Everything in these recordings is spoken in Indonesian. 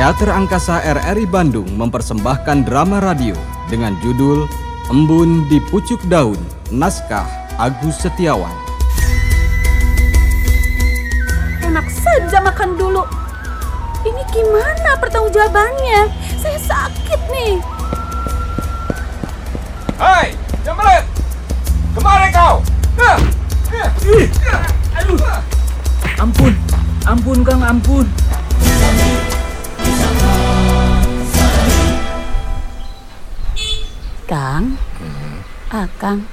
Teater Angkasa RRI Bandung mempersembahkan drama radio dengan judul Embun di Pucuk Daun, naskah Agus Setiawan. Enak saja makan dulu. Ini gimana pertanggungjawabannya? Saya sakit nih. Hai, jembret! Kemari kau! Ih, aduh. Ampun, ampun Kang, ampun. Akang,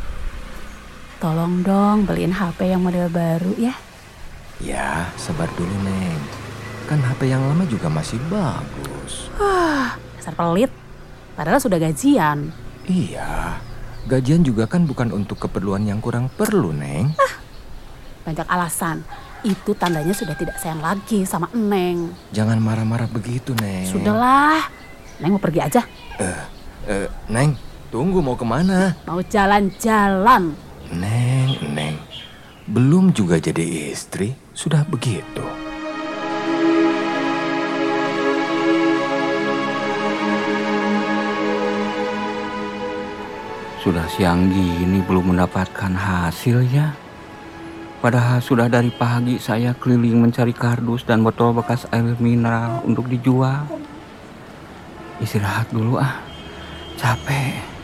tolong dong beliin HP yang model baru ya. Ya, sabar dulu, Neng. Kan HP yang lama juga masih bagus. Wah, dasar pelit. Padahal sudah gajian. Iya, gajian juga kan bukan untuk keperluan yang kurang perlu, Neng. Banyak alasan. Itu tandanya sudah tidak sayang lagi sama Neng. Jangan marah-marah begitu, Neng. Sudahlah, Neng mau pergi aja. Eh, Neng, tunggu mau ke mana? Mau jalan-jalan. Neng, Neng. Belum juga jadi istri, sudah begitu. Sudah siang gini belum mendapatkan hasil ya. Padahal sudah dari pagi saya keliling mencari kardus dan botol bekas air mineral untuk dijual. Istirahat dulu ah. Capek.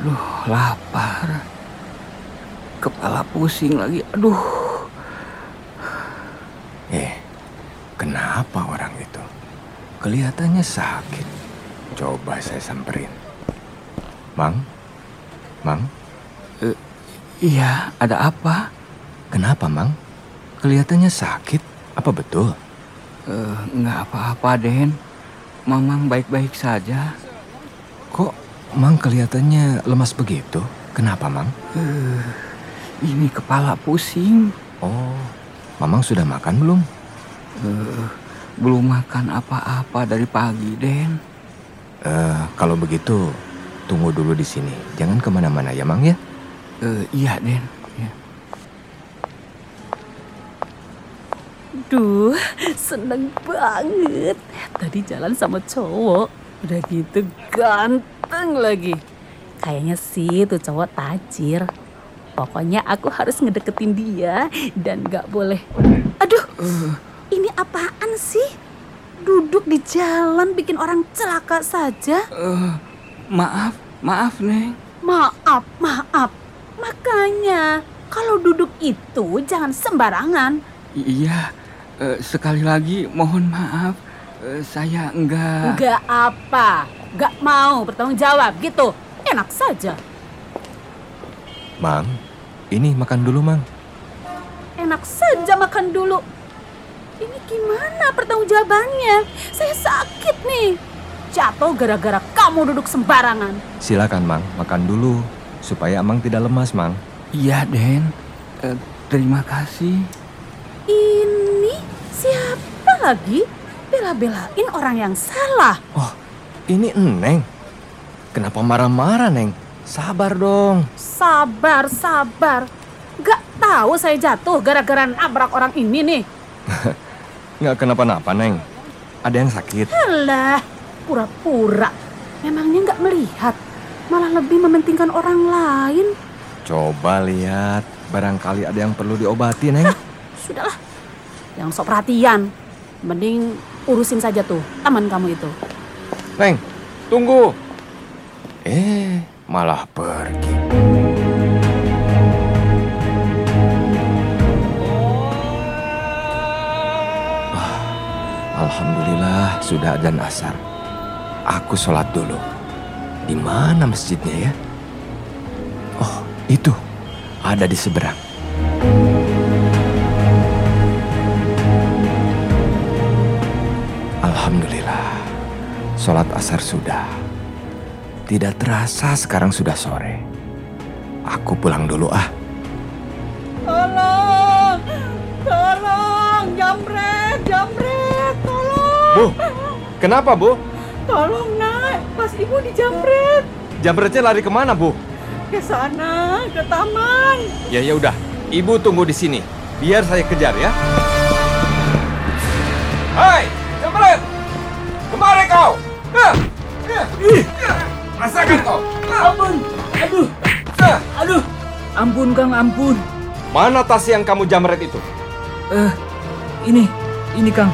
Aduh, lapar. Kepala pusing lagi. Aduh. Eh, kenapa orang itu? Kelihatannya sakit. Coba saya samperin. Mang? Mang? Iya, ada apa? Kenapa, Mang? Kelihatannya sakit. Apa betul? Eh, nggak apa-apa, Den. Mamang baik-baik saja. Kok Mang kelihatannya lemas begitu? Kenapa, Mang? Eh, ini kepala pusing. Oh, Mamang sudah makan belum? Eh, belum makan apa-apa dari pagi, Den. Eh, kalau begitu, tunggu dulu di sini. Jangan ke mana-mana ya, Mang ya. Eh, iya, Den. Ya. Duh, seneng banget. Tadi jalan sama cowok, udah gitu ganteng lagi. Kayaknya sih tuh cowok tajir. Pokoknya aku harus ngedeketin dia dan gak boleh. Aduh, ini apaan sih? Duduk di jalan bikin orang celaka saja. Eh, maaf, maaf, Neng. Maaf, maaf. Makanya, kalau duduk itu jangan sembarangan. I- Iya, eh, sekali lagi mohon maaf. Eh, saya enggak... Enggak apa, enggak mau bertanggung jawab gitu. Enak saja. Mang, ini makan dulu, Mang. Enak saja makan dulu. Ini gimana pertanggungjawabannya? Saya sakit nih. Jatuh gara-gara kamu duduk sembarangan. Silakan, Mang, makan dulu supaya Mang tidak lemas, Mang. Iya, Den. Eh, terima kasih. Ini siapa lagi? Bela-belain orang yang salah. Oh, ini Neng. Kenapa marah-marah, Neng? Sabar dong. Sabar, sabar. Gak tahu saya jatuh gara-gara nabrak orang ini nih. Nggak kenapa-napa, Neng. Ada yang sakit. Alah, pura-pura. Memangnya nggak melihat, malah lebih mementingkan orang lain. Coba lihat, barangkali ada yang perlu diobati, Neng. Sudahlah, yang sok perhatian. Mending urusin saja tuh teman kamu itu. Neng, tunggu. Eh, malah pergi. Wah, Alhamdulillah sudah adzan asar. Aku sholat dulu. Di mana masjidnya ya? Oh, itu. Ada di seberang. Sholat asar sudah. Tidak terasa sekarang sudah sore. Aku pulang dulu ah. Tolong, tolong, jambret, jambret, tolong, Bu, kenapa bu? tolong nak, pas ibu dijambret. Jambretnya lari ke mana bu? Ke sana, ke taman. Ya ya udah, ibu tunggu di sini. Biar saya kejar ya. Hai, Rasakan kau. Ampun. Aduh. Aduh. Ampun Kang, ampun. Mana tas yang kamu jamret itu? Eh, ini, ini Kang.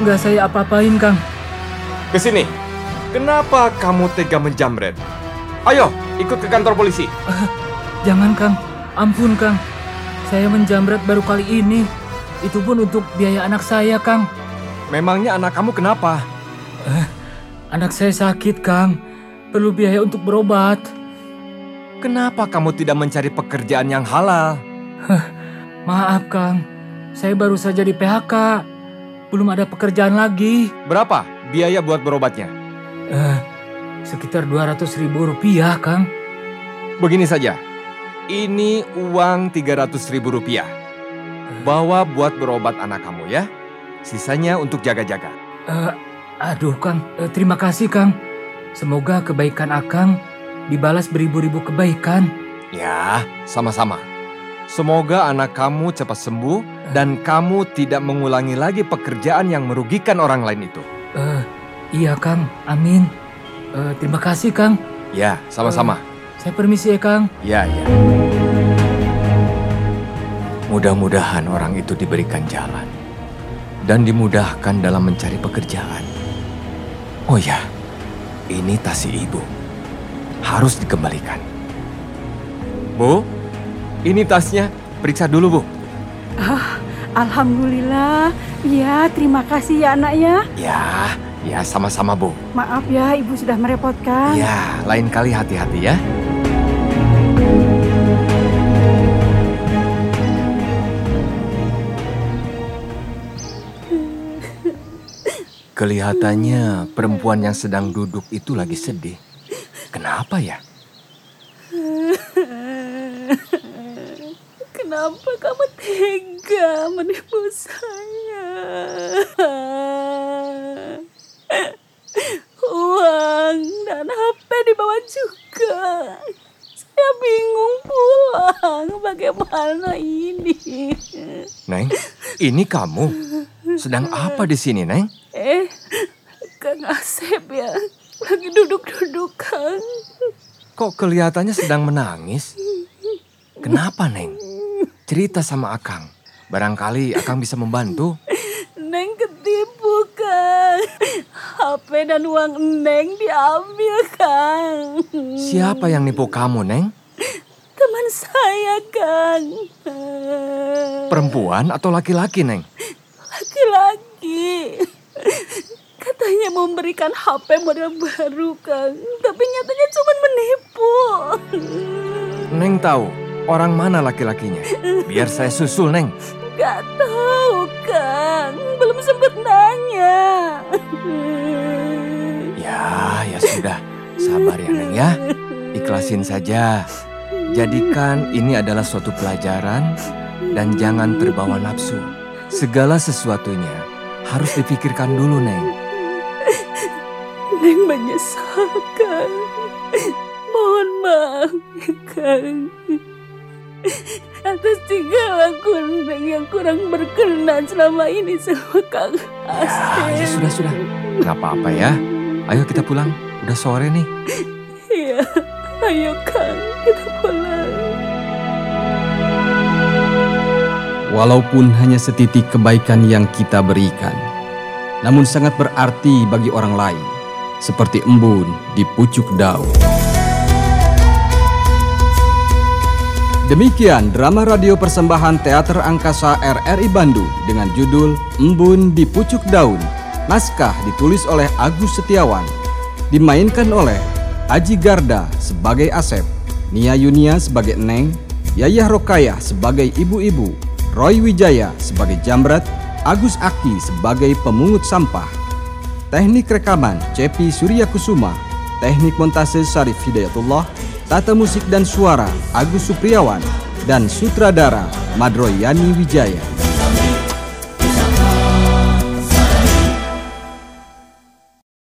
Nggak saya apa-apain Kang. Ke sini. Kenapa kamu tega menjamret? Ayo, ikut ke kantor polisi. Jangan Kang, ampun Kang. Saya menjamret baru kali ini. Itu pun untuk biaya anak saya Kang. Memangnya anak kamu kenapa? Anak saya sakit Kang. Perlu biaya untuk berobat. Kenapa kamu tidak mencari pekerjaan yang halal? Maaf Kang, saya baru saja di PHK. Belum ada pekerjaan lagi. Berapa biaya buat berobatnya? Eh, sekitar 200 ribu rupiah Kang. Begini saja. Ini uang 300 ribu rupiah. Bawa buat berobat anak kamu ya. Sisanya untuk jaga-jaga. Eh, aduh Kang, Eh, terima kasih Kang. Semoga kebaikan Akang dibalas beribu-ribu kebaikan. Ya, sama-sama. Semoga anak kamu cepat sembuh dan kamu tidak mengulangi lagi pekerjaan yang merugikan orang lain itu. Eh, iya Kang, amin. Eh, terima kasih Kang. Ya, sama-sama. Saya permisi ya Kang. Ya, ya. Mudah-mudahan orang itu diberikan jalan dan dimudahkan dalam mencari pekerjaan. Oh ya, ini tas si ibu. Harus dikembalikan. Bu, ini tasnya. Periksa dulu, Bu. Alhamdulillah. Ya, terima kasih ya anak ya. Ya, ya sama-sama, Bu. Maaf ya ibu sudah merepotkan. Ya, lain kali hati-hati ya. Kelihatannya perempuan yang sedang duduk itu lagi sedih. Kenapa ya? Kenapa kamu tega menipu saya? Uang dan HP dibawa juga. Saya bingung pulang. Bagaimana ini? Neng, ini kamu. Sedang apa di sini, Neng? Eh, Kang Asep ya. Lagi duduk-duduk, Kang. Kok kelihatannya sedang menangis? Kenapa, Neng? Cerita sama Akang. Barangkali Akang bisa membantu. HP dan uang Neng diambil, Kang. Siapa yang nipu kamu, Neng? Teman saya, Kang. Perempuan atau laki-laki, Neng? Laki-laki. Katanya memberikan HP model baru, Kang. Tapi nyatanya cuma menipu. Neng tahu orang mana laki-lakinya. Biar saya susul, Neng. Gak tahu, Kang. Belum sempat nanya. Sudah. Sabar ya, Neng ya. Ikhlasin saja. Jadikan ini adalah suatu pelajaran dan jangan terbawa nafsu. Segala sesuatunya harus dipikirkan dulu, Neng. Neng menyesal, Kang. Mohon maaf, ya, Kang. Atas tingkah laku Neng yang kurang berkenan selama ini sama Kang Asep. Ya, ya sudah, sudah. Nggak apa-apa ya. Ayo kita pulang. Udah sore nih. Iya, ayo Kang, kita pulang. Walaupun hanya setitik kebaikan yang kita berikan, namun sangat berarti bagi orang lain, seperti embun di pucuk daun. Demikian drama radio persembahan Teater Angkasa RRI Bandung dengan judul Embun di Pucuk Daun. Naskah ditulis oleh Agus Setiawan, dimainkan oleh Aji Garda sebagai Asep, Nia Yunia sebagai Neng, Yayah Rokayah sebagai ibu-ibu, Roy Wijaya sebagai Jamret, Agus Aki sebagai pemungut sampah. Teknik rekaman Cepi Surya Kusuma, teknik montase Sarif Hidayatullah, tata musik dan suara Agus Supriyawan, dan sutradara Madroyani Wijaya.